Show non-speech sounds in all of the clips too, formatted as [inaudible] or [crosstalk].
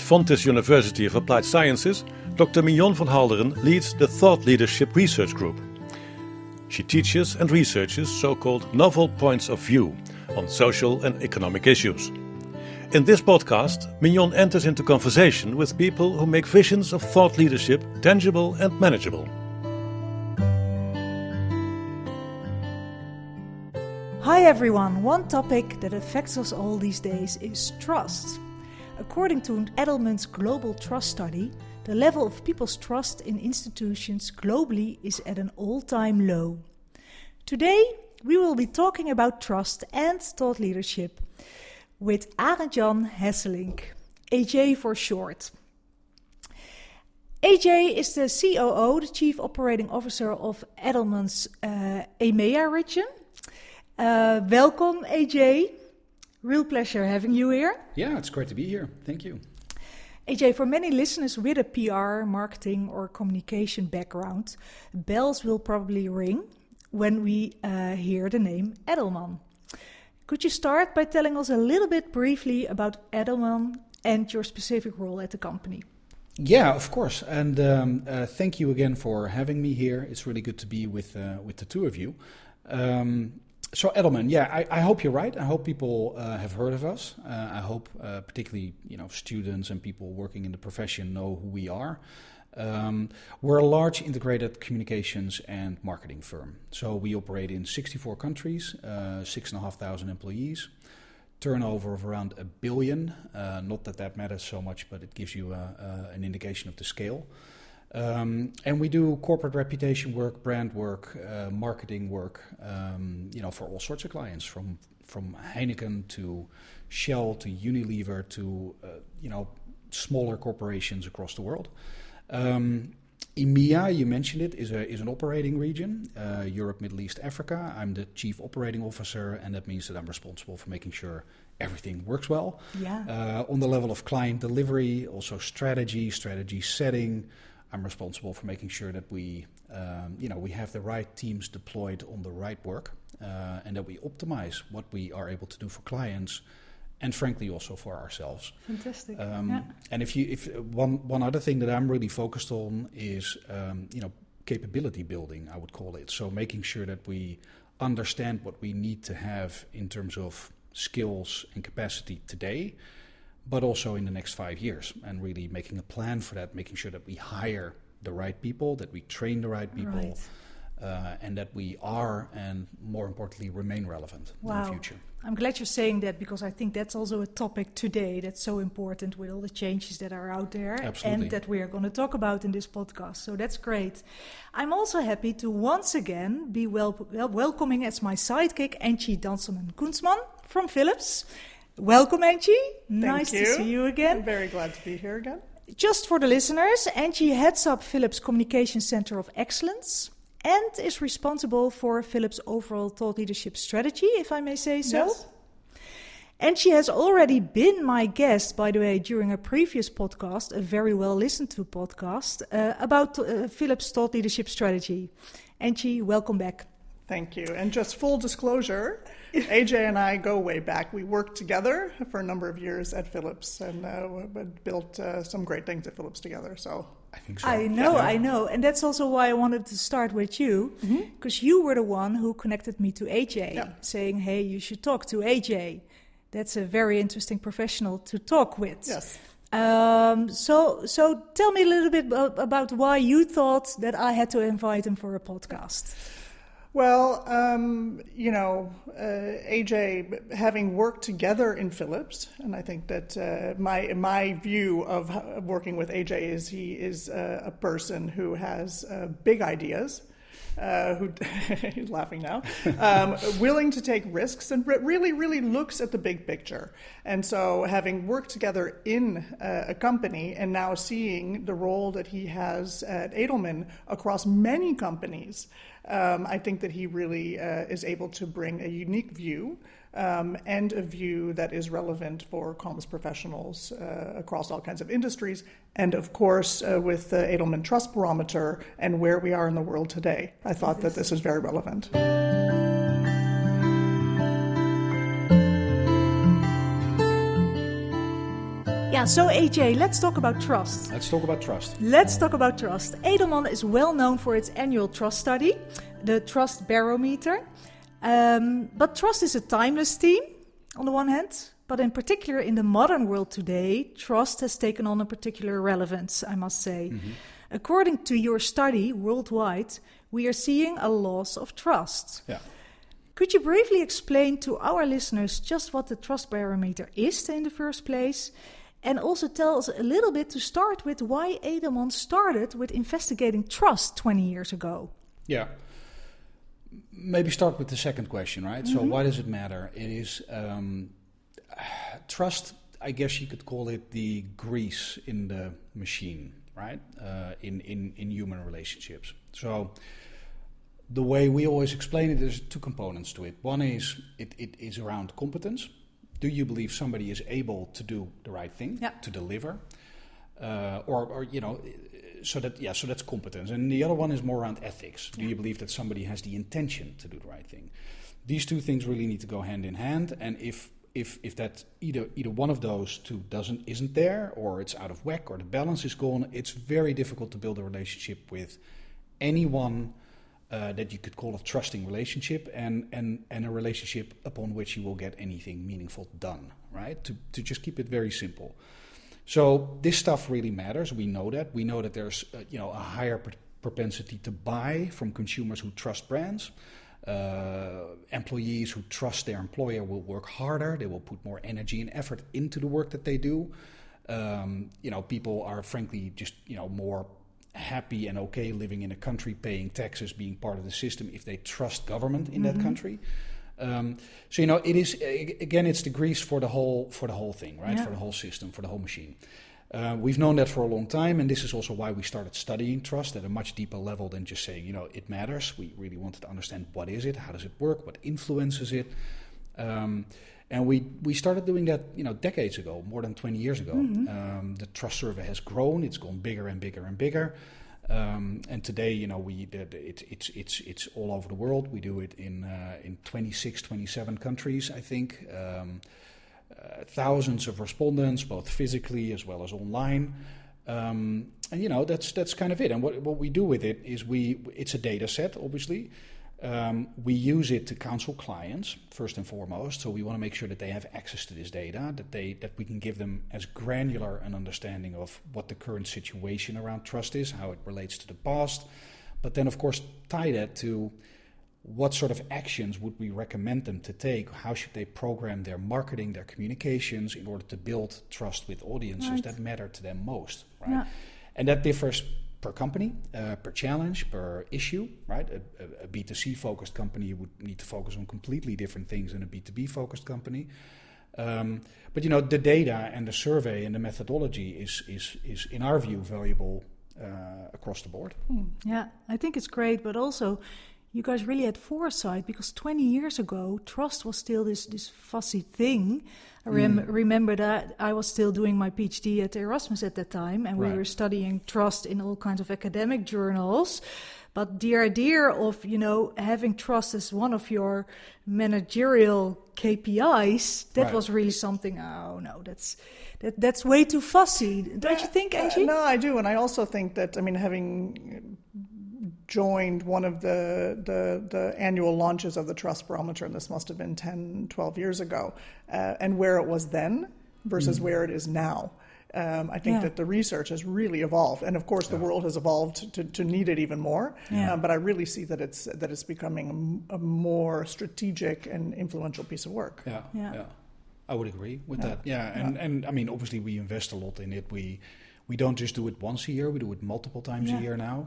At Fontys University of Applied Sciences, Dr. Mignon van Halderen leads the Thought Leadership Research Group. She teaches and researches so called novel points of view on social and economic issues. In this podcast, Mignon enters into conversation with people who make visions of thought leadership tangible and manageable. Hi everyone! One topic that affects us all these days is trust. According to Edelman's Global Trust Study, the level of people's trust in institutions globally is at an all time low. Today, we will be talking about trust and thought leadership with Arend-Jan Hesselink, AJ for short. AJ is the COO, the Chief Operating Officer of Edelman's uh, EMEA region. Uh, welcome, AJ. Real pleasure having you here. Yeah, it's great to be here. Thank you. AJ, for many listeners with a PR, marketing, or communication background, bells will probably ring when we uh, hear the name Edelman. Could you start by telling us a little bit briefly about Edelman and your specific role at the company? Yeah, of course. And um, uh, thank you again for having me here. It's really good to be with uh, with the two of you. Um, so Edelman, yeah, I, I, hope you're right. I hope people uh, have heard of us. Uh, I hope, uh, particularly, you know, students and people working in the profession know who we are. Um, we're a large integrated communications and marketing firm. So we operate in 64 countries, uh, six and a half thousand employees, turnover of around a billion. Uh, not that that matters so much, but it gives you an indication of the scale. Um, and we do corporate reputation work, brand work, uh, marketing work, um, you know, for all sorts of clients, from from Heineken to Shell to Unilever to uh, you know smaller corporations across the world. Um, EMEA, you mentioned it, is a is an operating region, uh, Europe, Middle East, Africa. I'm the chief operating officer, and that means that I'm responsible for making sure everything works well. Yeah. Uh, on the level of client delivery, also strategy, strategy setting. I'm responsible for making sure that we, um, you know, we have the right teams deployed on the right work, uh, and that we optimize what we are able to do for clients, and frankly also for ourselves. Fantastic. Um, yeah. And if you, if one one other thing that I'm really focused on is, um, you know, capability building, I would call it. So making sure that we understand what we need to have in terms of skills and capacity today but also in the next five years, and really making a plan for that, making sure that we hire the right people, that we train the right people, right. Uh, and that we are, and more importantly, remain relevant wow. in the future. I'm glad you're saying that because I think that's also a topic today that's so important with all the changes that are out there Absolutely. and that we are going to talk about in this podcast. So that's great. I'm also happy to once again be wel- wel- welcoming as my sidekick Angie Danselman Koensman from Philips. Welcome, Angie. nice you. to see you again. I'm very glad to be here again. Just for the listeners, Angie heads up Philips Communication Center of Excellence and is responsible for Philips' overall thought leadership strategy, if I may say so. Yes. And she has already been my guest, by the way, during a previous podcast, a very well listened to podcast, uh, about uh, Philips' thought leadership strategy. Angie, welcome back. Thank you. And just full disclosure, AJ and I go way back. We worked together for a number of years at Philips and uh, built uh, some great things at Philips together. So I think so. I know, yeah. I know, and that's also why I wanted to start with you because mm-hmm. you were the one who connected me to AJ, yeah. saying, "Hey, you should talk to AJ." That's a very interesting professional to talk with. Yes. Um, so, so tell me a little bit about why you thought that I had to invite him for a podcast. Well, um, you know, uh, AJ, having worked together in Philips, and I think that uh, my my view of working with AJ is he is a, a person who has uh, big ideas. Uh, who [laughs] he's laughing now, um, willing to take risks and really, really looks at the big picture. And so, having worked together in uh, a company and now seeing the role that he has at Edelman across many companies, um, I think that he really uh, is able to bring a unique view um, and a view that is relevant for comms professionals uh, across all kinds of industries, and of course uh, with the Edelman Trust Barometer and where we are in the world today. I thought that this is very relevant. Yeah, so AJ, let's talk about trust. Let's talk about trust. Let's talk about trust. Edelman is well known for its annual trust study, the Trust Barometer. Um, but trust is a timeless theme, on the one hand, but in particular in the modern world today, trust has taken on a particular relevance, I must say. Mm-hmm. According to your study worldwide, we are seeing a loss of trust. Yeah. Could you briefly explain to our listeners just what the trust barometer is in the first place? And also tell us a little bit to start with why Edelman started with investigating trust 20 years ago. Yeah. Maybe start with the second question, right? Mm-hmm. So, why does it matter? It is um, trust, I guess you could call it the grease in the machine, right? Uh, in, in, in human relationships. So, the way we always explain it, there's two components to it. One is it, it is around competence. Do you believe somebody is able to do the right thing, yeah. to deliver, uh, or, or you know, so that yeah, so that's competence. And the other one is more around ethics. Do yeah. you believe that somebody has the intention to do the right thing? These two things really need to go hand in hand. And if if if that either either one of those two doesn't isn't there, or it's out of whack, or the balance is gone, it's very difficult to build a relationship with anyone uh, that you could call a trusting relationship and, and, and a relationship upon which you will get anything meaningful done, right? To, to just keep it very simple. So this stuff really matters. We know that. We know that there's uh, you know a higher pr- propensity to buy from consumers who trust brands. Uh, employees who trust their employer will work harder. They will put more energy and effort into the work that they do. Um, you know, people are frankly just you know more happy and okay living in a country, paying taxes, being part of the system if they trust government in mm-hmm. that country. Um, so you know, it is again, it's the grease for the whole for the whole thing, right? Yeah. For the whole system, for the whole machine. Uh, we've known that for a long time, and this is also why we started studying trust at a much deeper level than just saying, you know, it matters. We really wanted to understand what is it, how does it work, what influences it. Um, and we, we started doing that, you know, decades ago, more than 20 years ago. Mm-hmm. Um, the trust survey has grown; it's gone bigger and bigger and bigger. Um, and today, you know, we it, it's it's it's all over the world. We do it in uh, in 26, 27 countries, I think. Um, uh, thousands of respondents, both physically as well as online. Um, and you know that's that's kind of it. And what what we do with it is we it's a data set, obviously. Um, we use it to counsel clients first and foremost. So we want to make sure that they have access to this data, that they that we can give them as granular an understanding of what the current situation around trust is, how it relates to the past, but then of course tie that to what sort of actions would we recommend them to take? How should they program their marketing, their communications in order to build trust with audiences right. that matter to them most, right? Yeah. And that differs per company, uh, per challenge, per issue, right? A, a, a, B2C focused company would need to focus on completely different things than a B2B focused company. Um, but you know, the data and the survey and the methodology is is is in our view valuable uh, across the board. Hmm. Yeah, I think it's great, but also you guys really had foresight because 20 years ago, trust was still this, this fussy thing. I rem- mm. remember that I was still doing my PhD at Erasmus at that time, and right. we were studying trust in all kinds of academic journals. But the idea of you know having trust as one of your managerial KPIs that right. was really something. Oh no, that's that that's way too fussy, don't yeah, you think, Angie? Uh, no, I do, and I also think that I mean having joined one of the, the, the, annual launches of the Trust Barometer, and this must have been 10, 12 years ago, uh, and where it was then versus mm. where it is now. Um, I think yeah. that the research has really evolved, and of course, the yeah. world has evolved to, to need it even more. Yeah. Uh, but I really see that it's that it's becoming a, a, more strategic and influential piece of work. Yeah, yeah, I would agree with that. Yeah, and and I mean, obviously, we invest a lot in it. We we don't just do it once a year; we do it multiple times a year now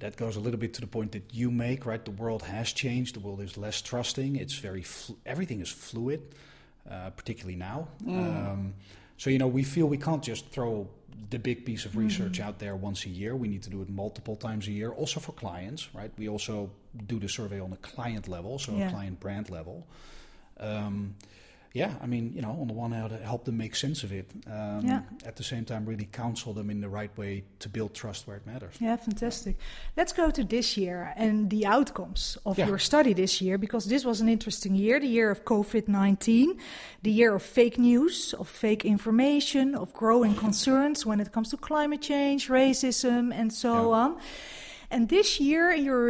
that goes a little bit to the point that you make, right? The world has changed. The world is less trusting. It's very fl- everything is fluid, uh, particularly now. Mm. Um, so you know, we feel we can't just throw the big piece of research mm-hmm. out there once a year. We need to do it multiple times a year, also for clients, right? We also do the survey on a client level, so yeah. a client brand level. Um, yeah, I mean, you know, on the one hand, help them make sense of it. Um, Yeah. At the same time, really counsel them in the right way to build trust where it matters. Yeah, fantastic. Let's go to this year and the outcomes of Yeah. your study this year, because this was an interesting year the year of COVID 19, the year of fake news, of fake information, of growing concerns when it comes to climate change, racism, and so Yeah. on. And this year, in your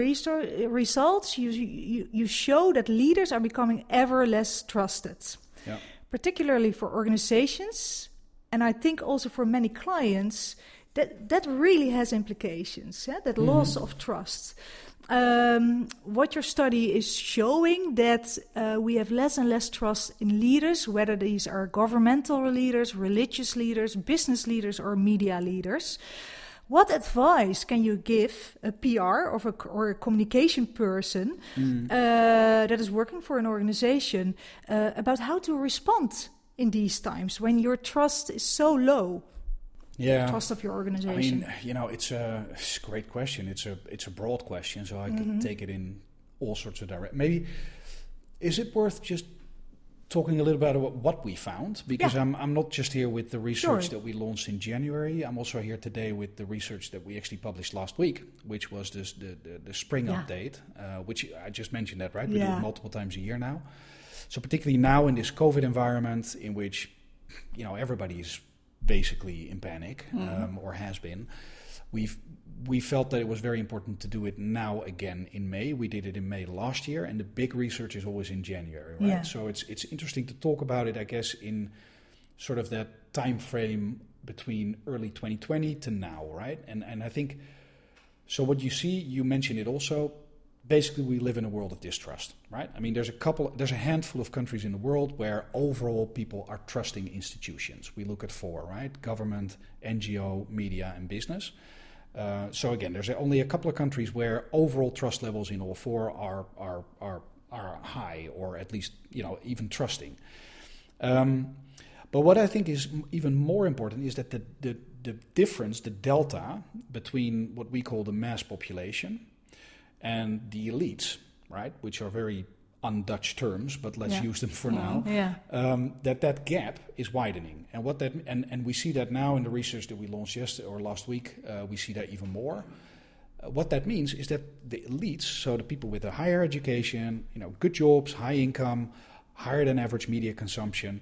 results, you, you, you show that leaders are becoming ever less trusted, Yeah. particularly for organizations, and I think also for many clients. That, that really has implications, yeah? that loss of trust. Um, what your study is showing that uh, we have less and less trust in leaders, whether these are governmental leaders, religious leaders, business leaders, or media leaders. What advice can you give a PR or a, or a communication person uh, that is working for an organization uh, about how to respond in these times when your trust is so low? Yeah. Trust of your organization? I mean, you know, it's a, it's a great question. It's a it's a broad question, so I could take it in all sorts of direct. Maybe is it worth just talking a little bit about what we found? Because Yeah. I'm I'm not just here with the research Sure. that we launched in January. I'm also here today with the research that we actually published last week, which was this, the the the spring Yeah. update, uh, which I just mentioned that right. We do Yeah. it multiple times a year now. So particularly now in this COVID environment, in which you know everybody is basically in panic um, or has been, we've we felt that it was very important to do it now again in May. We did it in May last year, and the big research is always in January, right? Yeah. So it's it's interesting to talk about it, I guess, in sort of that time frame between early 2020 to now, right? And and I think so. What you see, you mentioned it also. Basically, we live in a world of distrust, right? I mean, there's a couple, there's a handful of countries in the world where overall people are trusting institutions. We look at four, right? Government, NGO, media, and business. Uh, so again, there's only a couple of countries where overall trust levels in all four are are are are high, or at least you know even trusting. Um, but what I think is even more important is that the, the, the difference, the delta between what we call the mass population and the elites, right, which are very un-Dutch terms, but let's Yeah. use them for now. yeah. Um, that that gap is widening, and what that and, and we see that now in the research that we launched yesterday or last week, uh, we see that even more. Uh, what that means is that the elites, so the people with a higher education, you know, good jobs, high income, higher than average media consumption,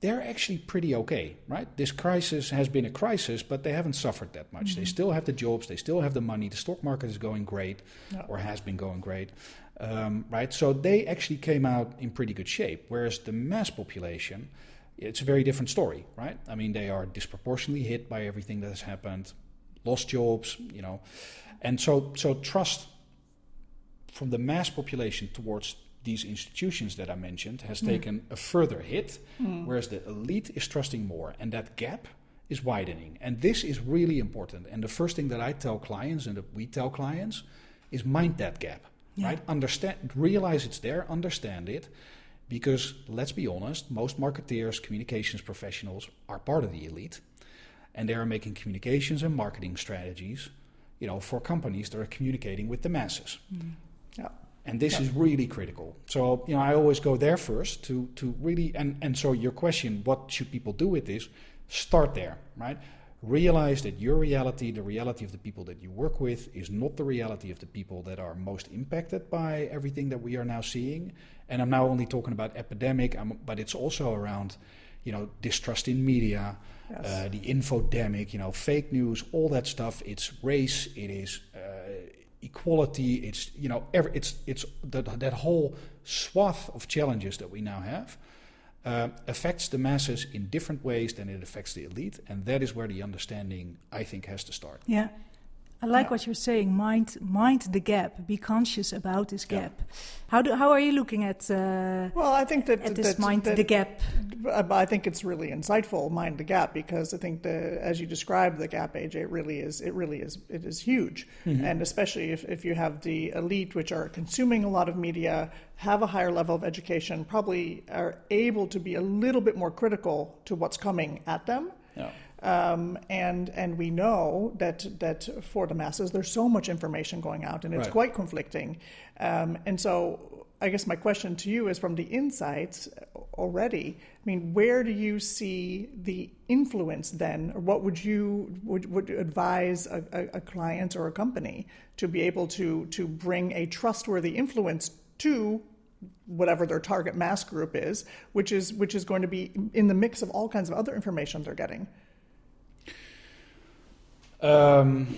they're actually pretty okay, right? This crisis has been a crisis, but they haven't suffered that much. They still have the jobs, they still have the money. The stock market is going great, or has been going great, um, right? So they actually came out in pretty good shape. Whereas the mass population, it's a very different story, right? I mean, they are disproportionately hit by everything that has happened, lost jobs, you know, and so so trust from the mass population towards these institutions that I mentioned has hmm. taken a further hit, hmm. whereas the elite is trusting more, and that gap is widening. And this is really important. And the first thing that I tell clients and that we tell clients is mind that gap, Yeah. right? Understand, realize it's there, understand it, because let's be honest, most marketeers, communications professionals are part of the elite, and they are making communications and marketing strategies, you know, for companies that are communicating with the masses. Yeah. And this Yeah. is really critical. So, you know, I always go there first to, to really, and, and so your question, what should people do with this? Start there, right? Realize that your reality, the reality of the people that you work with, is not the reality of the people that are most impacted by everything that we are now seeing. And I'm now only talking about epidemic, but it's also around, you know, distrust in media, Yes. uh, the infodemic, you know, fake news, all that stuff. It's race, it is uh, equality, it's you know, every, it's it's that that whole swath of challenges that we now have uh, affects the masses in different ways than it affects the elite, and that is where the understanding I think has to start. Yeah. I like Yeah. what you're saying. Mind, mind the gap. Be conscious about this Yeah. gap. How do how are you looking at uh, Well, I think that at this that, mind that, the gap? I think it's really insightful, mind the gap, because I think the as you described the gap, AJ, it really is it really is it is huge, and especially if, if you have the elite, which are consuming a lot of media, have a higher level of education, probably are able to be a little bit more critical to what's coming at them. Yeah. Um, and and we know that that for the masses, there's so much information going out, and it's Right. quite conflicting. Um, and so, I guess my question to you is from the insights already. I mean, where do you see the influence then, or what would you would, would advise a, a, a client or a company to be able to to bring a trustworthy influence to whatever their target mass group is, which is which is going to be in the mix of all kinds of other information they're getting. Um,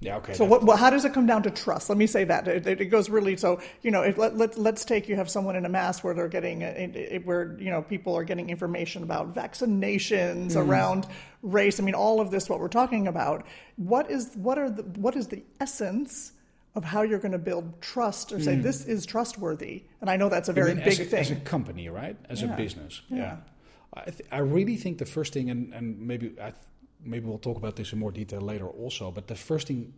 yeah, okay. So, what, how does it come down to trust? Let me say that it, it goes really. So, you know, if, let, let, let's take you have someone in a mass where they're getting, where you know, people are getting information about vaccinations mm. around race. I mean, all of this, what we're talking about. What is what are the what is the essence? Of how you're going to build trust, or say mm. this is trustworthy, and I know that's a very big as a, thing. As a company, right? As yeah. a business, yeah. yeah. I, th- I really think the first thing, and, and maybe I maybe we'll talk about this in more detail later also, but the first thing,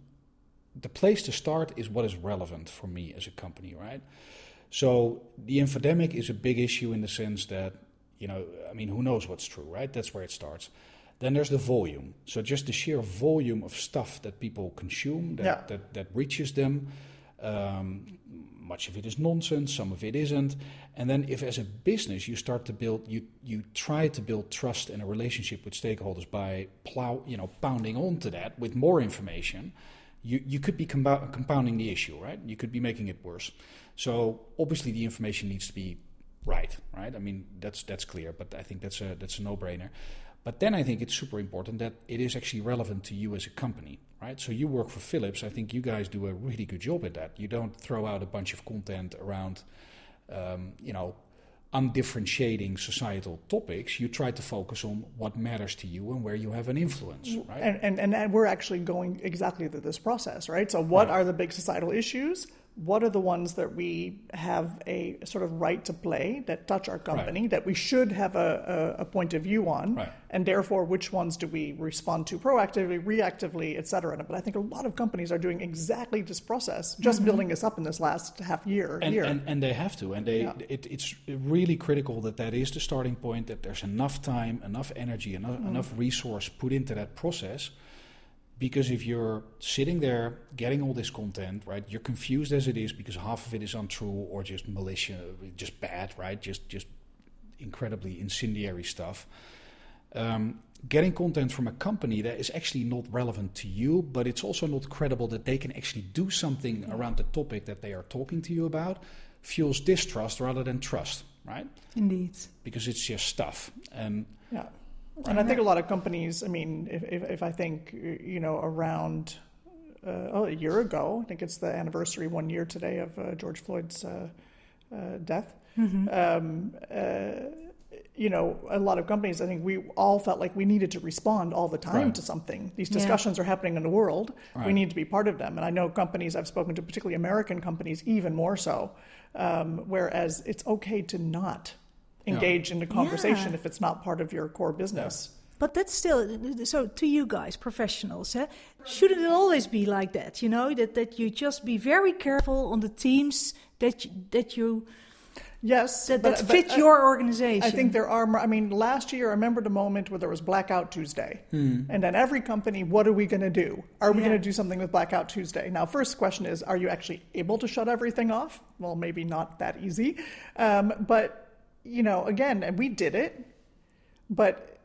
the place to start is what is relevant for me as a company, right? So the infodemic is a big issue in the sense that, you know, I mean, who knows what's true, right? That's where it starts. Then there's the volume. So just the sheer volume of stuff that people consume that, yeah. that, that reaches them. Um, much of it is nonsense, some of it isn't. And then if as a business you start to build you you try to build trust and a relationship with stakeholders by plow, you know, pounding onto that with more information, you, you could be compounding the issue, right? You could be making it worse. So obviously the information needs to be right, right? I mean that's that's clear, but I think that's a that's a no-brainer. But then I think it's super important that it is actually relevant to you as a company, right? So you work for Philips. I think you guys do a really good job at that. You don't throw out a bunch of content around, um, you know, undifferentiating societal topics. You try to focus on what matters to you and where you have an influence, right? And, and, and we're actually going exactly through this process, right? So what right. are the big societal issues? What are the ones that we have a sort of right to play that touch our company right. that we should have a, a, a, point of view on right. and therefore which ones do we respond to proactively reactively et cetera but i think a lot of companies are doing exactly this process just mm-hmm. building this up in this last half year and, year and, and they have to and they yeah. it, it's really critical that that is the starting point that there's enough time enough energy enough, mm. enough resource put into that process because if you're sitting there getting all this content, right, you're confused as it is because half of it is untrue or just malicious, just bad, right, just just incredibly incendiary stuff. Um, getting content from a company that is actually not relevant to you, but it's also not credible that they can actually do something around the topic that they are talking to you about, fuels distrust rather than trust, right? Indeed. Because it's just stuff. And yeah. And I think a lot of companies, I mean, if, if, if I think, you know, around uh, oh, a year ago, I think it's the anniversary one year today of uh, George Floyd's uh, uh death. Mm-hmm. Um, uh, you know, a lot of companies, I think we all felt like we needed to respond all the time right. to something. These discussions yeah. are happening in the world. Right. We need to be part of them. And I know companies, I've spoken to particularly American companies, even more so, um, whereas it's okay to not engage in a conversation yeah. if it's not part of your core business. But that's still so to you guys, professionals. Eh? Shouldn't it always be like that? You know that that you just be very careful on the teams that you, that you Yes, that, that but, fit but your organization. I think there are. I mean, last year I remember the moment where there was Blackout Tuesday, hmm. and then every company, what are we going to do? Are we yeah. going to do something with Blackout Tuesday? Now, first question is, are you actually able to shut everything off? Well, maybe not that easy, um, but you know, again, and we did it, but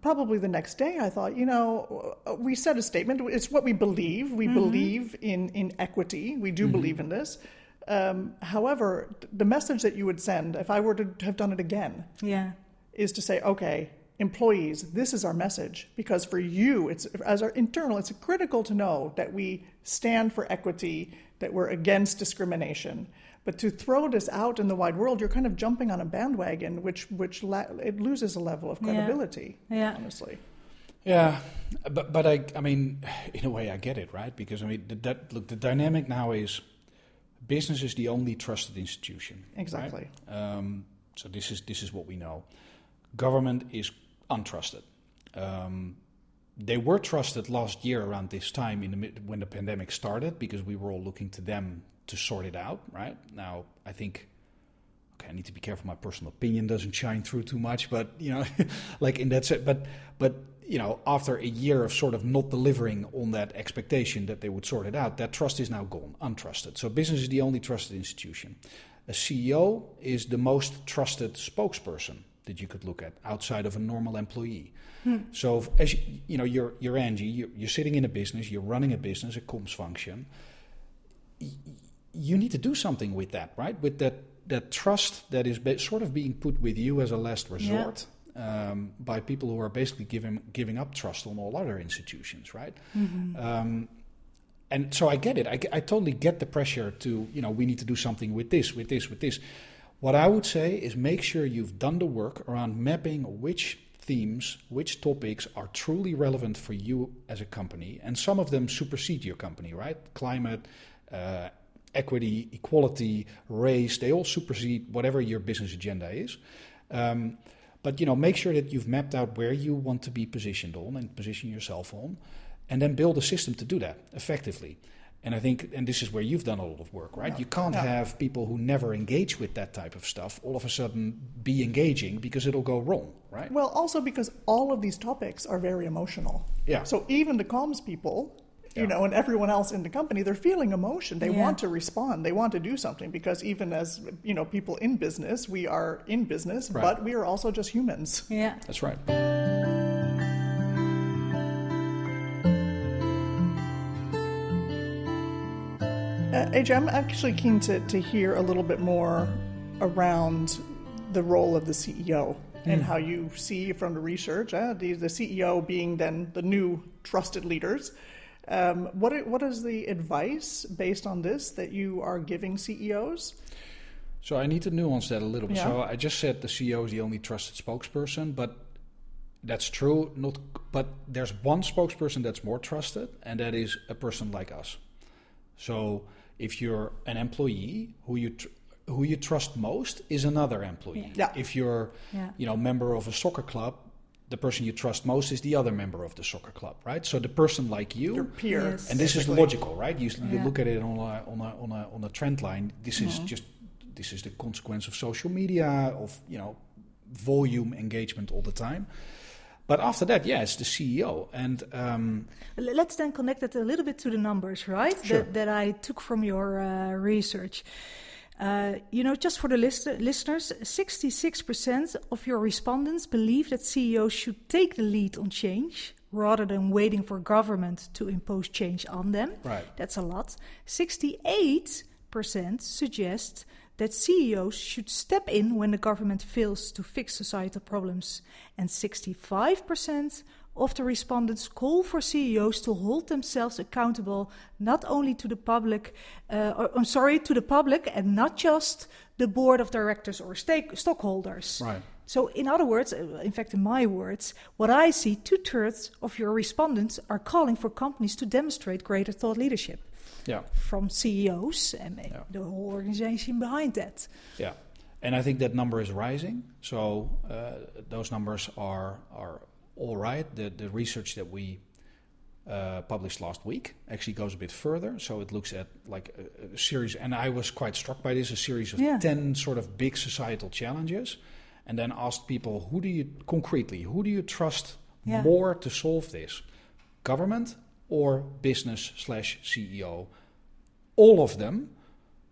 probably the next day I thought, you know, we said a statement. It's what we believe. We mm-hmm. believe in, in equity. We do mm-hmm. believe in this. Um, however, the message that you would send, if I were to have done it again, yeah, is to say, okay, employees, this is our message because for you, it's as our internal, it's critical to know that we stand for equity, that we're against discrimination, but to throw this out in the wide world, you're kind of jumping on a bandwagon, which which la- it loses a level of credibility. Yeah. yeah. Honestly. Yeah, but but I I mean, in a way, I get it, right? Because I mean, the, that look, the dynamic now is business is the only trusted institution. Exactly. Right? Um, so this is this is what we know. Government is untrusted. Um, they were trusted last year around this time in the mid, when the pandemic started because we were all looking to them to sort it out, right? Now, I think, okay, I need to be careful. My personal opinion doesn't shine through too much, but you know, [laughs] like in that set, but but you know, after a year of sort of not delivering on that expectation that they would sort it out, that trust is now gone, untrusted. So business is the only trusted institution. A CEO is the most trusted spokesperson that you could look at outside of a normal employee. Hmm. So as you, you, know, you're you're Angie, you're, you're, sitting in a business, you're running a business, a comms function. you need to do something with that, right? With that that trust that is sort of being put with you as a last resort. Yeah um, by people who are basically giving giving up trust on all other institutions, right? Mm-hmm. Um, and so I get it. I, I totally get the pressure to you know we need to do something with this, with this, with this. What I would say is make sure you've done the work around mapping which themes, which topics are truly relevant for you as a company, and some of them supersede your company, right? Climate. Uh, equity, equality, race, they all supersede whatever your business agenda is. Um, but you know, make sure that you've mapped out where you want to be positioned on and position yourself on, and then build a system to do that effectively. And I think, and this is where you've done a lot of work, right? you can't have people who never engage with that type of stuff all of a sudden be engaging because it'll go wrong, right? Well, also because all of these topics are very emotional. Yeah. So even the comms people you know, and everyone else in the company, they're feeling emotion. They yeah. want to respond. They want to do something because even as you know, people in business, we are in business, right. but we are also just humans. Yeah, that's right. AJ, I'm actually keen to, to hear a little bit more around the role of the CEO and hmm. how you see from the research, uh, the, the CEO being then the new trusted leaders. Um, what what is the advice based on this that you are giving CEOs? So I need to nuance that a little bit. Yeah. So I just said the CEO is the only trusted spokesperson, but that's true. Not, but there's one spokesperson that's more trusted, and that is a person like us. So if you're an employee who you tr- who you trust most is another employee. Yeah. If you're, yeah. you know, member of a soccer club, the person you trust most is the other member of the soccer club, right? So the person like you, your peer, yes. and this is logical, right? You, you look at it on a on a on a, on a trend line. This is mm-hmm. just this is the consequence of social media, of you know, volume engagement all the time. But after that, yeah, it's the CEO. And um, let's then connect it a little bit to the numbers, right? Sure. That, that I took from your uh, research. Uh, you know, just for the list- listeners, 66% of your respondents believe that CEOs should take the lead on change rather than waiting for government to impose change on them. Right. That's a lot. 68% suggest that CEOs should step in when the government fails to fix societal problems. And 65% of the respondents call for CEOs to hold themselves accountable not only to the public, uh, or, I'm sorry, to the public and not just the board of directors or stake, stockholders. Right. So, in other words, uh, in fact, in my words, what I see, two thirds of your respondents are calling for companies to demonstrate greater thought leadership. Yeah. From CEOs and yeah. the whole organization behind that. Yeah. And I think that number is rising. So uh, those numbers are are all right. The, the research that we uh, published last week actually goes a bit further. So it looks at like a, a series, and I was quite struck by this a series of yeah. 10 sort of big societal challenges, and then asked people, who do you concretely, who do you trust yeah. more to solve this? Government or business slash CEO? All of them,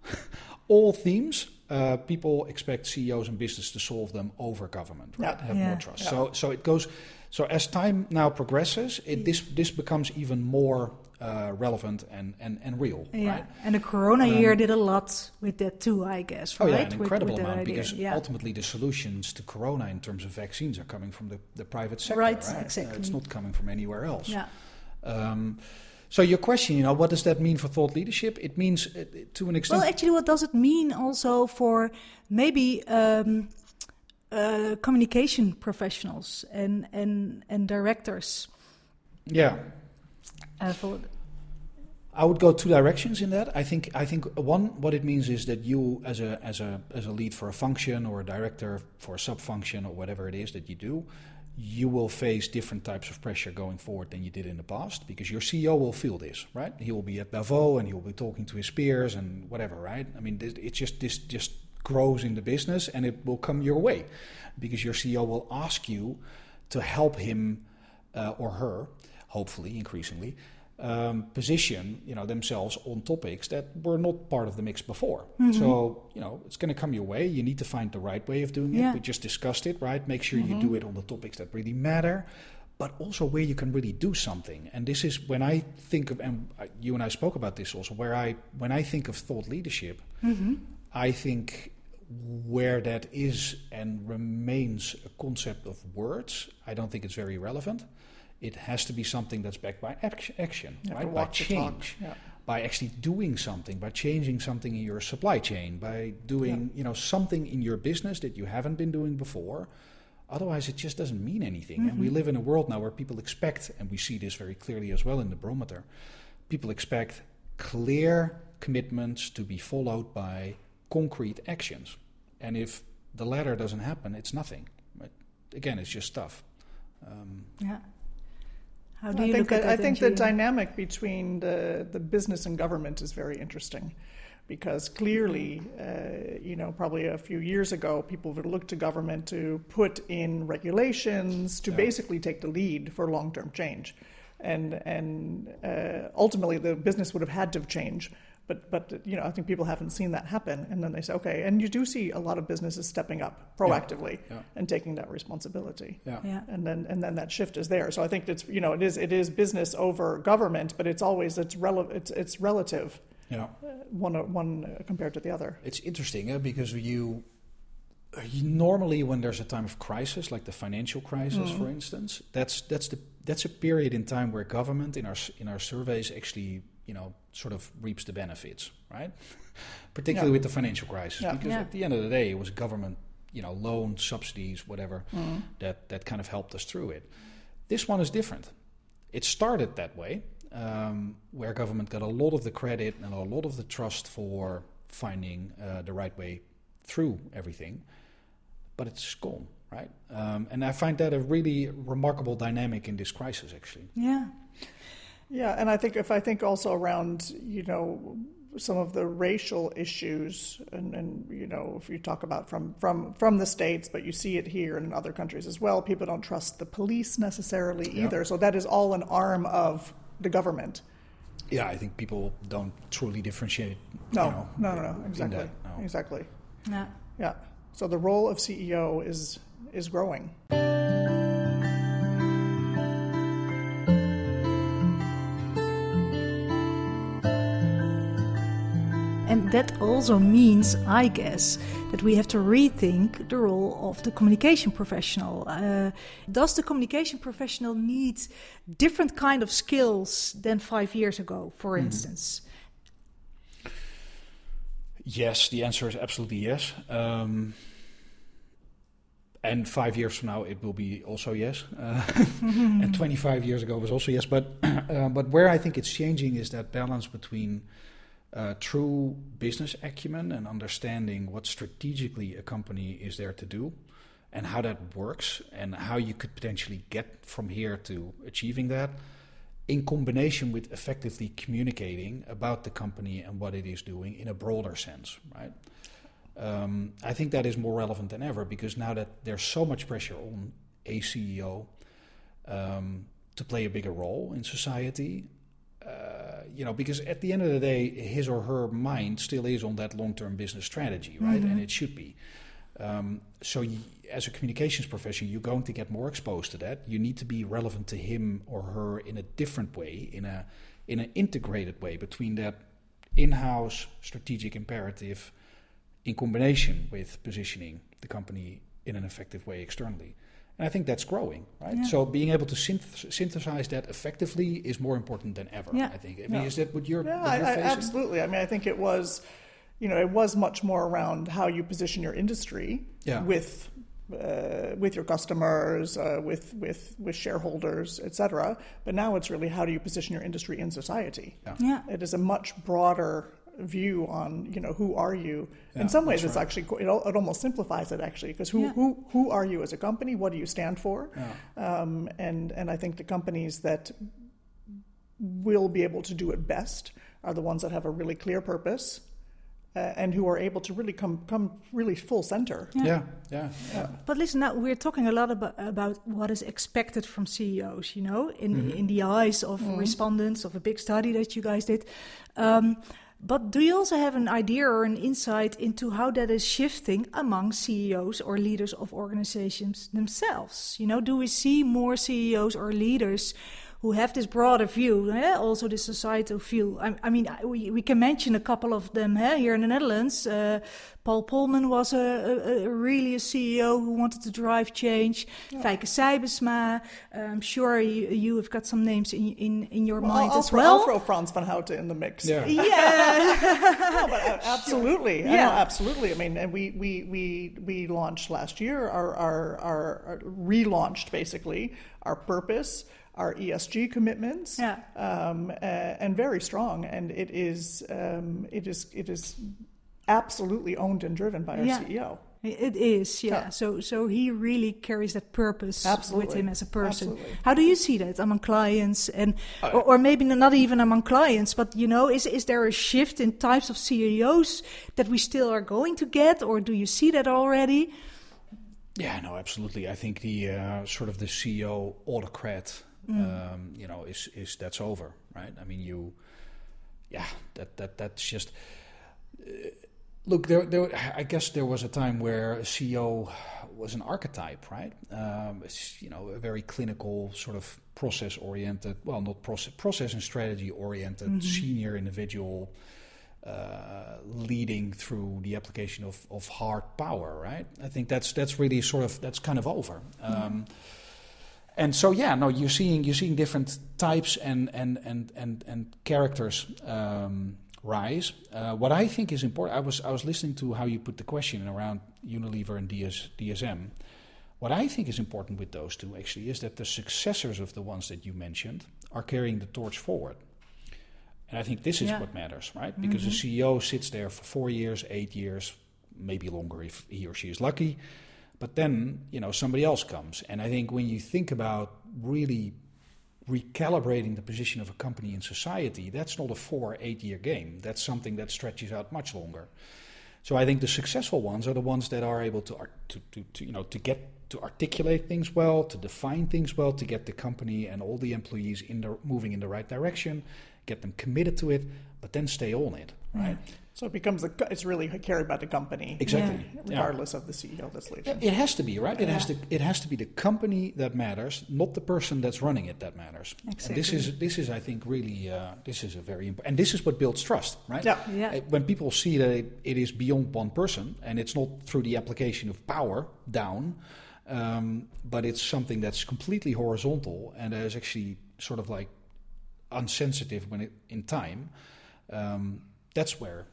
[laughs] all themes uh, people expect CEOs and business to solve them over government, right? Yeah. Have yeah. more trust. Yeah. So, so it goes. So as time now progresses, it, this this becomes even more uh, relevant and, and, and real, yeah. right? And the Corona um, year did a lot with that too, I guess. Right? Oh yeah, an incredible with, with amount because yeah. ultimately the solutions to Corona in terms of vaccines are coming from the, the private sector, right? right? Exactly. Uh, it's not coming from anywhere else. Yeah. Um, so your question, you know, what does that mean for thought leadership? It means, uh, to an extent. Well, actually, what does it mean also for maybe um, uh, communication professionals and and and directors? Yeah. Uh, for I would go two directions in that. I think I think one what it means is that you as a as a as a lead for a function or a director for a sub function or whatever it is that you do, you will face different types of pressure going forward than you did in the past because your CEO will feel this, right? He will be at Davos and he will be talking to his peers and whatever, right? I mean, it's just this just grows in the business and it will come your way because your CEO will ask you to help him uh, or her, hopefully increasingly, um, position you know themselves on topics that were not part of the mix before. Mm-hmm. So you know it's going to come your way. You need to find the right way of doing Yeah. it. We just discussed it, right? Make sure Mm-hmm. you do it on the topics that really matter, but also where you can really do something. And this is when I think of, and you and I spoke about this also. Where I when I think of thought leadership, Mm-hmm. I think where that is and remains a concept of words, I don't think it's very relevant. It has to be something that's backed by action, action You right? By walk the talk. change, Yeah. by actually doing something, by changing something in your supply chain, by doing you know something in your business that you haven't been doing before. Otherwise, it just doesn't mean anything. And we live in a world now where people expect, and we see this very clearly as well in the barometer, people expect clear commitments to be followed by concrete actions. And if the latter doesn't happen, it's nothing. But again, it's just stuff. Um, Yeah. How do I think that, at? I think the dynamic between the, the business and government is very interesting because clearly, uh, you know, probably a few years ago, people would look to government to put in regulations to Yeah. basically take the lead for long term change. And, and uh, ultimately, the business would have had to change. But, but you know, I think people haven't seen that happen. And then they say, okay, and you do see a lot of businesses stepping up proactively Yeah. and taking that responsibility yeah. Yeah. and then and then that shift is there. So I think it's you know it is it is business over government, but it's always it's rel- it's it's relative Yeah. uh, one one uh, compared to the other. It's interesting eh, because you, you normally when there's a time of crisis, like the financial crisis, for instance, that's that's the that's a period in time where government in our in our surveys actually you know sort of reaps the benefits, right? [laughs] Particularly Yeah. with the financial crisis, Yeah. because Yeah. at the end of the day, it was government, you know, loan subsidies, whatever, that that kind of helped us through it. This one is different. It started that way, um, where government got a lot of the credit and a lot of the trust for finding uh, the right way through everything, but it's gone, right? Um, and I find that a really remarkable dynamic in this crisis, actually. Yeah. Yeah, and I think if I think also around you know some of the racial issues, and, and you know if you talk about from from from the states, but you see it here and in other countries as well. People don't trust the police necessarily Yeah. either, so that is all an arm of the government. Yeah, I think people don't truly differentiate. No, you know, no, no, no, exactly, that, no. exactly. Yeah. Yeah. So the role of CEO is is growing. That also means, I guess, that we have to rethink the role of the communication professional. Uh, does the communication professional need different kind of skills than five years ago, for instance? Yes, the answer is absolutely yes. Um, and five years from now, it will be also yes. Uh, [laughs] and [laughs] 25 years ago was also yes. But [clears throat] uh, but where I think it's changing is that balance between uh, true business acumen and understanding what strategically a company is there to do, and how that works, and how you could potentially get from here to achieving that, in combination with effectively communicating about the company and what it is doing in a broader sense, right? Um, I think that is more relevant than ever because now that there's so much pressure on a CEO um, to play a bigger role in society, uh, you know, because at the end of the day, his or her mind still is on that long-term business strategy, right? And it should be. Um, so, y as a communications profession, you're going to get more exposed to that. You need to be relevant to him or her in a different way, in a in an integrated way between that in-house strategic imperative in combination with positioning the company in an effective way externally. And I think that's growing, right? Yeah. So being able to synth- synthesize that effectively is more important than ever. Yeah. I think. I mean, Yeah. is that what you're, Yeah, what you're I, facing? absolutely. I mean, I think it was, you know, it was much more around how you position your industry Yeah. with. Uh, with your customers, uh, with with with shareholders, etc. But now it's really how do you position your industry in society? Yeah. Yeah. It is a much broader view on you know who are you. Yeah, in some ways, it's right. actually it, it almost simplifies it actually because who Yeah. who who are you as a company? What do you stand for? Yeah. Um, and and I think the companies that will be able to do it best are the ones that have a really clear purpose uh, and who are able to really come come really full center. Yeah, yeah. yeah. But listen, now we're talking a lot about, about what is expected from CEOs. You know, in mm-hmm. in the eyes of mm-hmm. respondents of a big study that you guys did. Um, but do you also have an idea or an insight into how that is shifting among CEOs or leaders of organizations themselves? You know, do we see more CEOs or leaders who have this broader view, eh? also this societal view. I, I, mean, we, we can mention a couple of them eh? here in the Netherlands. Uh, Paul Polman was a, a, a, really a CEO who wanted to drive change. Yeah. Feike Sijbesma, I'm sure you, you, have got some names in in, in your well, mind I'll as well. I'll throw Frans van Houten in the mix. Yeah, [laughs] yeah. no, but uh, [laughs] absolutely, sure. yeah, absolutely. I mean, and we we we we launched last year our our, our, our relaunched basically our purpose our ESG commitments, yeah. um, uh, and very strong. And it is um, it is it is absolutely owned and driven by our yeah. CEO. It is, yeah. yeah. So, so he really carries that purpose Absolutely. with him as a person. Absolutely. How do you see that among clients, and uh, or, or, maybe not even among clients, but you know, is is there a shift in types of CEOs that we still are going to get, or do you see that already? Yeah, no, absolutely. I think the uh, sort of the CEO autocrat mm. um, you know, is is that's over, right? I mean, you, yeah, that that that's just. Uh, look, there, there. I guess there was a time where a CEO was an archetype, right? Um, it's, you know, a very clinical, sort of process-oriented, well, not process, process and strategy-oriented mm-hmm. senior individual, uh, leading through the application of, of hard power, right? I think that's that's really sort of that's kind of over. Um, mm-hmm and so yeah, no, you're seeing you're seeing different types and and and and and characters um, rise. Uh, what I think is important, I was I was listening to how you put the question around Unilever and DS, DSM. What I think is important with those two actually is that the successors of the ones that you mentioned are carrying the torch forward. And I think this is yeah. what matters, right? Because mm-hmm. the CEO sits there for four years, eight years, maybe longer if he or she is lucky but then, you know, somebody else comes. And I think when you think about really recalibrating the position of a company in society, that's not a four, eight year game. That's something that stretches out much longer. So I think the successful ones are the ones that are able to, to, to, to, you know, to get to articulate things well, to define things well, to get the company and all the employees in the, moving in the right direction, get them committed to it, but then stay on it, right? Yeah. So it becomes a, it's really carried by the company, exactly, yeah. regardless yeah. of the CEO that's leading. It has to be right. It has to it has to be the company that matters, not the person that's running it that matters. Exactly. And this is this is I think really uh, this is a very important, and this is what builds trust, right? Yeah. yeah. Uh, when people see that it, it is beyond one person and it's not through the application of power down, um, but it's something that's completely horizontal and is actually sort of like unsensitive when it in time. Um, that's where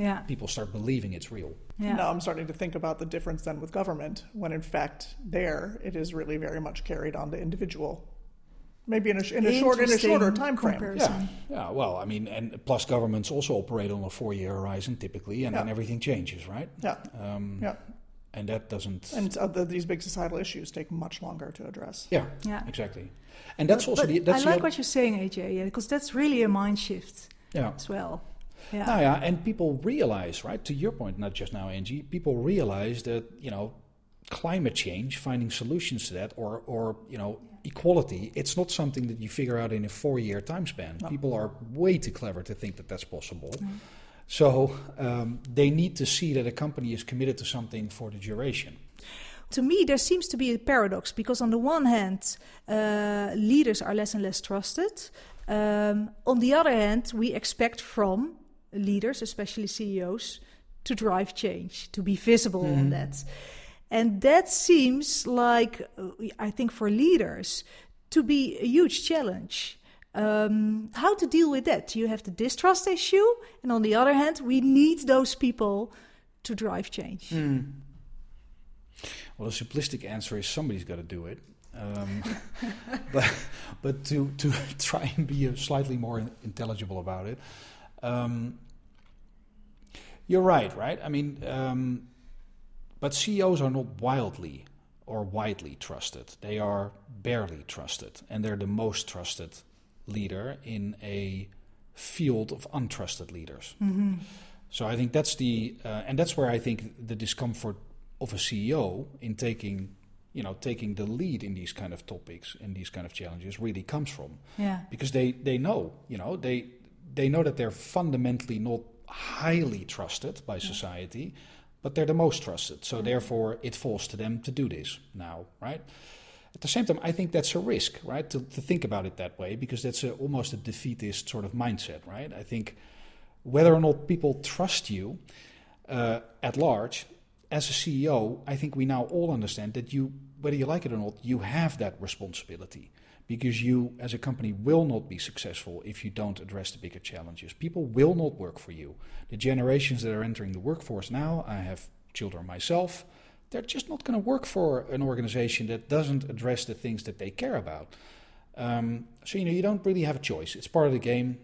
yeah. people start believing it's real. Yeah. Now I'm starting to think about the difference then with government, when in fact there it is really very much carried on the individual. Maybe in a, in a short in a shorter time frame. Yeah, yeah. Well, I mean, and plus governments also operate on a four-year horizon typically, and yeah. then everything changes, right? Yeah. Um, yeah. And that doesn't. And uh, the, these big societal issues take much longer to address. Yeah. Yeah. Exactly. And that's but, also but the. That's I like what you're saying, AJ. Yeah, because that's really a mind shift. Yeah. As well. Yeah. Nou ja, and people realize, right, to your point, not just now, Angie, people realize that, you know, climate change, finding solutions to that, or, or you know, equality, it's not something that you figure out in a four-year time span. No. People are way too clever to think that that's possible. Mm. So um, they need to see that a company is committed to something for the duration. To me, there seems to be a paradox because, on the one hand, uh, leaders are less and less trusted. Um, on the other hand, we expect from leaders, especially CEOs, to drive change, to be visible mm-hmm. on that. And that seems like, uh, I think, for leaders to be a huge challenge. Um, how to deal with that? You have the distrust issue, and on the other hand, we need those people to drive change. Mm. Well, the simplistic answer is somebody's got to do it. Um, [laughs] but but to to [laughs] try and be slightly more intelligible about it, um, you're right, right? I mean, um, but CEOs are not wildly or widely trusted. They are barely trusted, and they're the most trusted leader in a field of untrusted leaders. Mm-hmm. So I think that's the, uh, and that's where I think the discomfort of a CEO in taking, you know, taking the lead in these kind of topics and these kind of challenges really comes from. Yeah. Because they they know, you know, they they know that they're fundamentally not highly trusted by society, but they're the most trusted. So therefore, it falls to them to do this now, right? At the same time, I think that's a risk, right? To, to think about it that way, because that's a, almost a defeatist sort of mindset, right? I think whether or not people trust you uh, at large, as a CEO, I think we now all understand that you, whether you like it or not, you have that responsibility because you, as a company, will not be successful if you don't address the bigger challenges. People will not work for you. The generations that are entering the workforce now, I have children myself, they're just not going to work for an organization that doesn't address the things that they care about. Um, so, you know, you don't really have a choice. It's part of the game.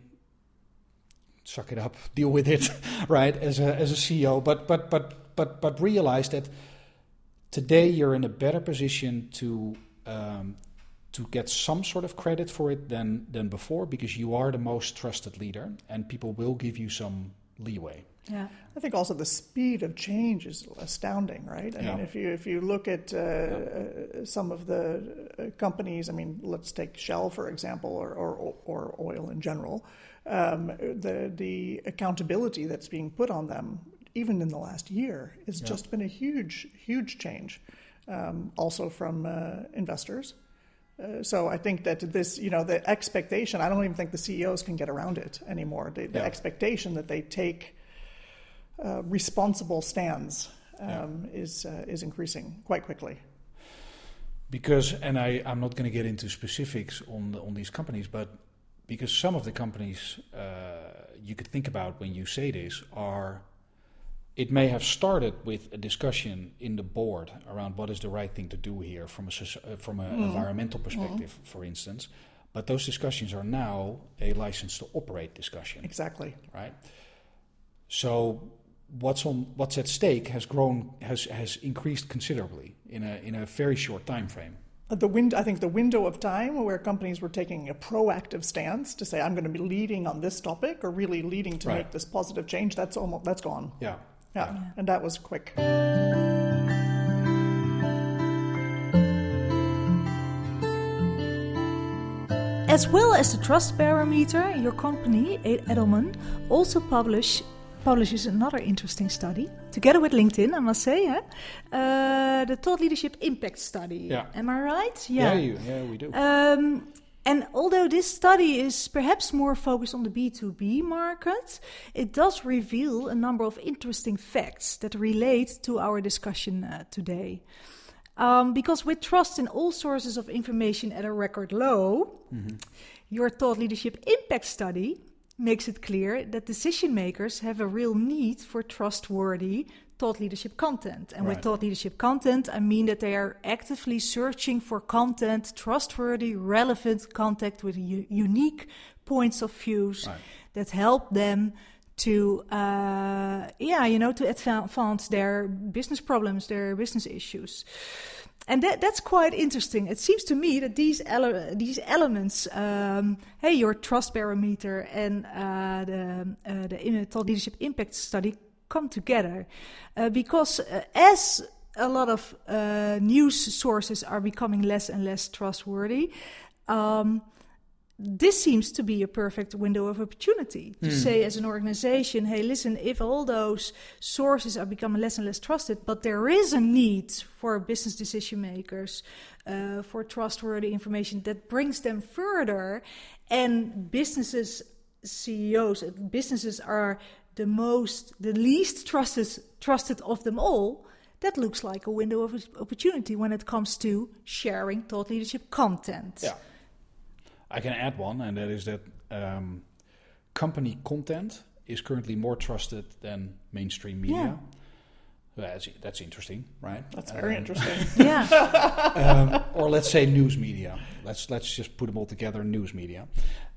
Suck it up, deal with it, [laughs] right? As a, as a CEO, but but but but but realize that today you're in a better position to um, to get some sort of credit for it than than before because you are the most trusted leader and people will give you some leeway. Yeah. I think also the speed of change is astounding, right? I Yeah. mean, if you if you look at uh, uh, some of the uh, companies, I mean, let's take Shell for example, or or, or oil in general. Um, the the accountability that's being put on them, even in the last year, has Yeah. just been a huge huge change. Um, also from uh, investors. Uh, so I think that this, you know, the expectation. I don't even think the CEOs can get around it anymore. The, the Yeah. expectation that they take uh, responsible stands um, is uh, is increasing quite quickly. Because, and I, I'm not going to get into specifics on the, on these companies, but because some of the companies uh, you could think about when you say this are, it may have started with a discussion in the board around what is the right thing to do here from a uh, from an environmental perspective, for instance. But those discussions are now a license to operate discussion. Exactly. right? So what's on what's at stake has grown has has increased considerably in a in a very short time frame. The wind, I think the window of time where companies were taking a proactive stance to say, "I'm going to be leading on this topic," or really leading to Right. make this positive change, that's almost that's gone. Yeah. Yeah, and that was quick. As well as the trust barometer, your company, Edelman, also publish publishes another interesting study together with LinkedIn. I must say, eh? uh, the Thought Leadership Impact Study. Yeah. Am I right? Yeah, you, yeah, we do. Um, and although this study is perhaps more focused on the B2B market, it does reveal a number of interesting facts that relate to our discussion uh, today. Um, because with trust in all sources of information at a record low, your thought leadership impact study makes it clear that decision makers have a real need for trustworthy thought leadership content. And with Right. thought leadership content, I mean that they are actively searching for content, trustworthy, relevant content with u- unique points of views Right. that help them to, uh, yeah, you know, to advance their business problems, their business issues. And that, that's quite interesting. It seems to me that these ele- these elements, um, hey, your trust barometer and uh, the uh, the thought leadership impact study come together, uh, because uh, as a lot of uh, news sources are becoming less and less trustworthy. Um, this seems to be a perfect window of opportunity to say as an organization hey listen if all those sources are becoming less and less trusted but there is a need for business decision makers uh, for trustworthy information that brings them further and businesses ceos businesses are the most the least trusted trusted of them all that looks like a window of opportunity when it comes to sharing thought leadership content Yeah. I can add one, and that is that um, company content is currently more trusted than mainstream media. That's, that's interesting, right? That's very Um, interesting. [laughs] yeah um, or let's say news media. Let's let's just put them all together. News media.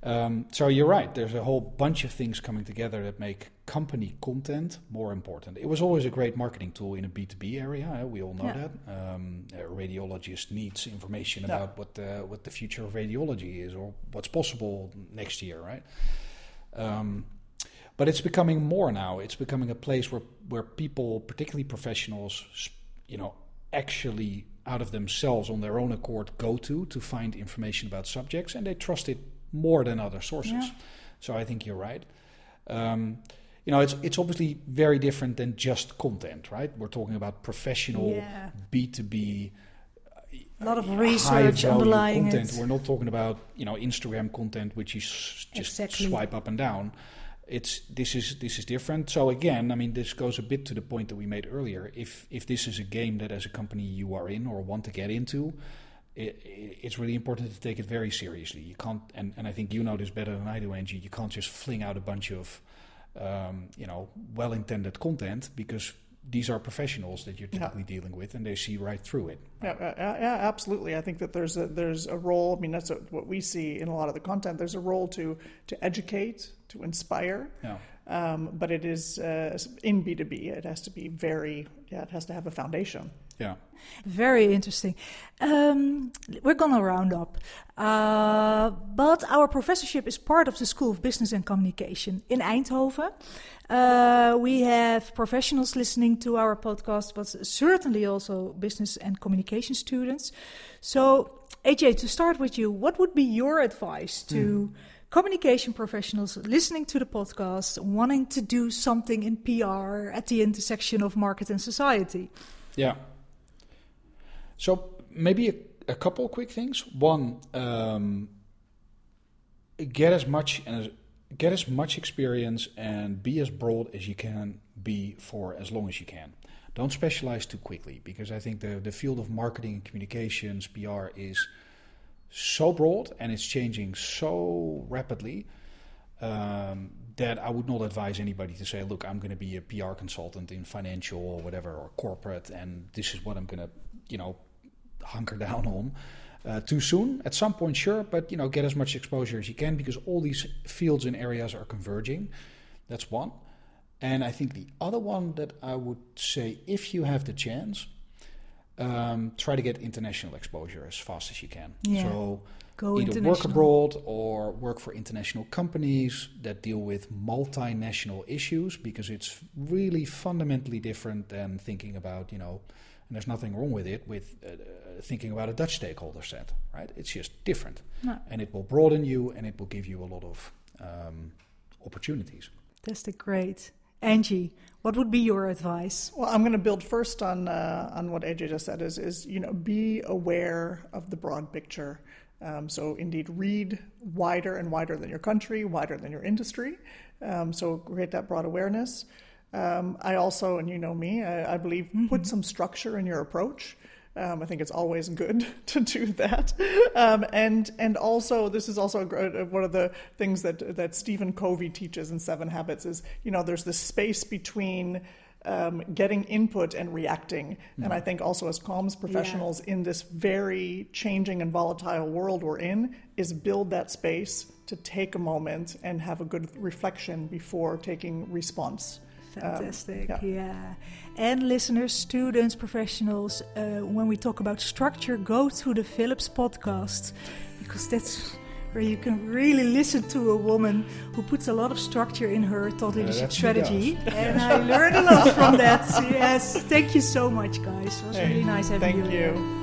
Um, so you're right. There's a whole bunch of things coming together that make company content more important. It was always a great marketing tool in a B2B area. eh, we all know Yeah. that. Um, a radiologist needs information Yeah. about what the what the future of radiology is or what's possible next year, right? Um, but it's becoming more now. It's becoming a place where where people, particularly professionals, you know, actually out of themselves on their own accord go to to find information about subjects, and they trust it more than other sources. Yeah. So I think you're right. Um, you know, it's it's obviously very different than just content, right? We're talking about professional. B two B A lot of research value underlying content. it. We're not talking about you know Instagram content, which is just Exactly. swipe up and down. It's this is this is different. So again, I mean, this goes a bit to the point that we made earlier. If if this is a game that as a company you are in or want to get into, it, it's really important to take it very seriously. You can't, and, and I think you know this better than I do, Angie. You can't just fling out a bunch of um, you know well-intended content because these are professionals that you're Yeah. typically dealing with, and they see right through it. Yeah, uh, yeah, absolutely. I think that there's a there's a role. I mean, that's what we see in a lot of the content. There's a role to to educate, to inspire, Yeah. um, but it is uh, in B two B. It has to be very yeah. It has to have a foundation. Yeah. Very interesting. Um, we're gonna round up, uh, but our professorship is part of the School of Business and Communication in Eindhoven. Uh, we have professionals listening to our podcast, but certainly also business and communication students. So, AJ, to start with you, what would be your advice to communication professionals listening to the podcast, wanting to do something in PR at the intersection of market and society? Yeah. So maybe a, a couple quick things. One, um, get as much and get as much experience and be as broad as you can be for as long as you can. Don't specialize too quickly because I think the the field of marketing and communications PR is so broad and it's changing so rapidly um, that I would not advise anybody to say, look, I'm going to be a PR consultant in financial or whatever or corporate, and this is what I'm going to, you know, hunker [laughs] down on. Uh, too soon, at some point, sure, but you know, get as much exposure as you can because all these fields and areas are converging. That's one. And I think the other one that I would say, if you have the chance, um, try to get international exposure as fast as you can. Yeah. So Go either work abroad or work for international companies that deal with multinational issues because it's really fundamentally different than thinking about, you know, and there's nothing wrong with it, with uh, uh, thinking about a Dutch stakeholder set, right? It's just different. No. And it will broaden you and it will give you a lot of um, opportunities. Fantastic, great. Angie, what would be your advice? Well, I'm going to build first on uh, on what AJ just said. Is is you know be aware of the broad picture. Um, so indeed, read wider and wider than your country, wider than your industry. Um, so create that broad awareness. Um, I also, and you know me, I, I believe put some structure in your approach. Um, I think it's always good [laughs] to do that, um, and and also this is also a, uh, one of the things that that Stephen Covey teaches in Seven Habits is you know there's this space between um, getting input and reacting, and I think also as comms professionals in this very changing and volatile world we're in is build that space to take a moment and have a good reflection before taking response. Um, Fantastic, yeah. yeah. And listeners, students, professionals, uh, when we talk about structure, go to the Philips podcast because that's where you can really listen to a woman who puts a lot of structure in her thought leadership she strategy. and [laughs] I learned a lot from that. Yes, thank you so much, guys. It was really nice having Thank you. here. you.